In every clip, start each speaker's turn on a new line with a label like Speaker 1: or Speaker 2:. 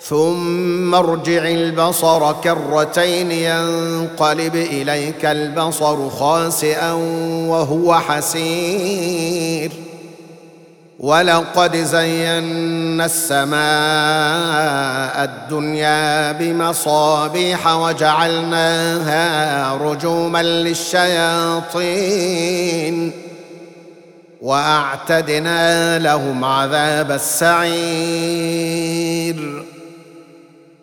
Speaker 1: ثم ارجع البصر كرتين ينقلب إليك البصر خاسئا وهو حسير. ولقد زينا السماء الدنيا بمصابيح وجعلناها رجوما للشياطين. وأعتدنا لهم عذاب السعير.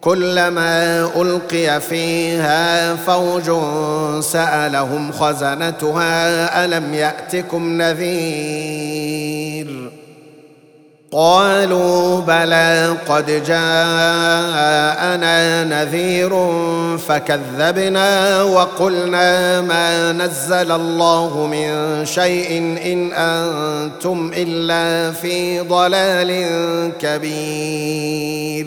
Speaker 1: كلما ألقي فيها فوج سألهم خزنتها ألم يأتكم نذير؟ قالوا بلى قد جاءنا نذير فكذبنا وقلنا ما نزل الله من شيء إن أنتم إلا في ضلال كبير.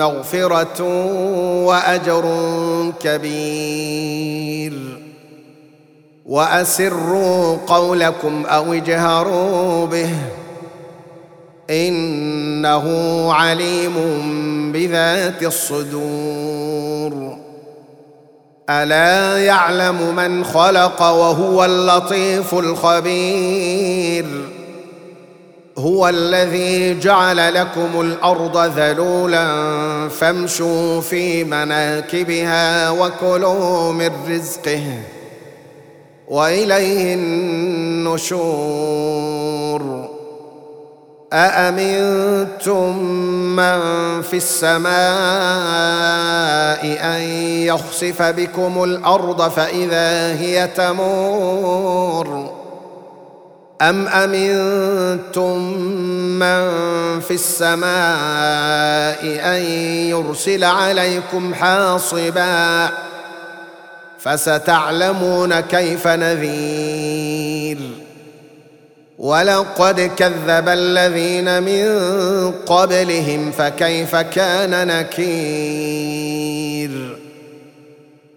Speaker 1: مغفرة وأجر كبير. وأسروا قولكم أو اجهروا به. إنه عليم بذات الصدور. ألا يعلم من خلق وهو اللطيف الخبير. هو الذي جعل لكم الأرض ذلولا فامشوا في مناكبها وكلوا من رزقه وإليه النشور. أأمنتم من في السماء أن يخسف بكم الأرض فإذا هي تمور؟ أم أمنتم من في السماء أن يرسل عليكم حاصبا فستعلمون كيف نذير ولقد كذب الذين من قبلهم فكيف كان نكير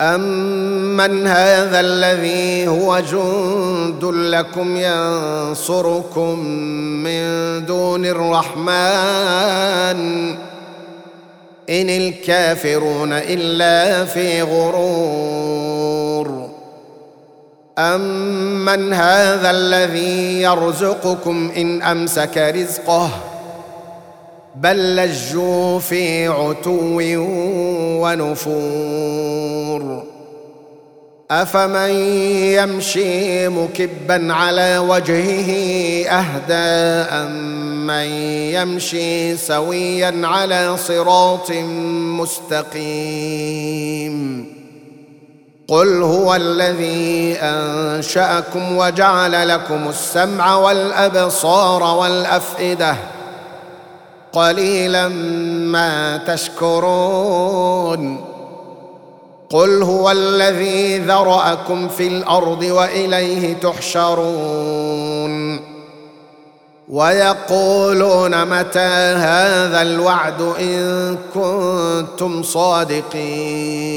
Speaker 1: امن هذا الذي هو جند لكم ينصركم من دون الرحمن ان الكافرون الا في غرور امن هذا الذي يرزقكم ان امسك رزقه بل لجوا في عتو ونفور. أفمن يمشي مكبا على وجهه أهدى امن يمشي سويا على صراط مستقيم. قل هو الذي أنشأكم وجعل لكم السمع والأبصار والأفئدة. قليلا ما تشكرون. قل هو الذي ذرأكم في الأرض وإليه تحشرون. ويقولون متى هذا الوعد إن كنتم صادقين.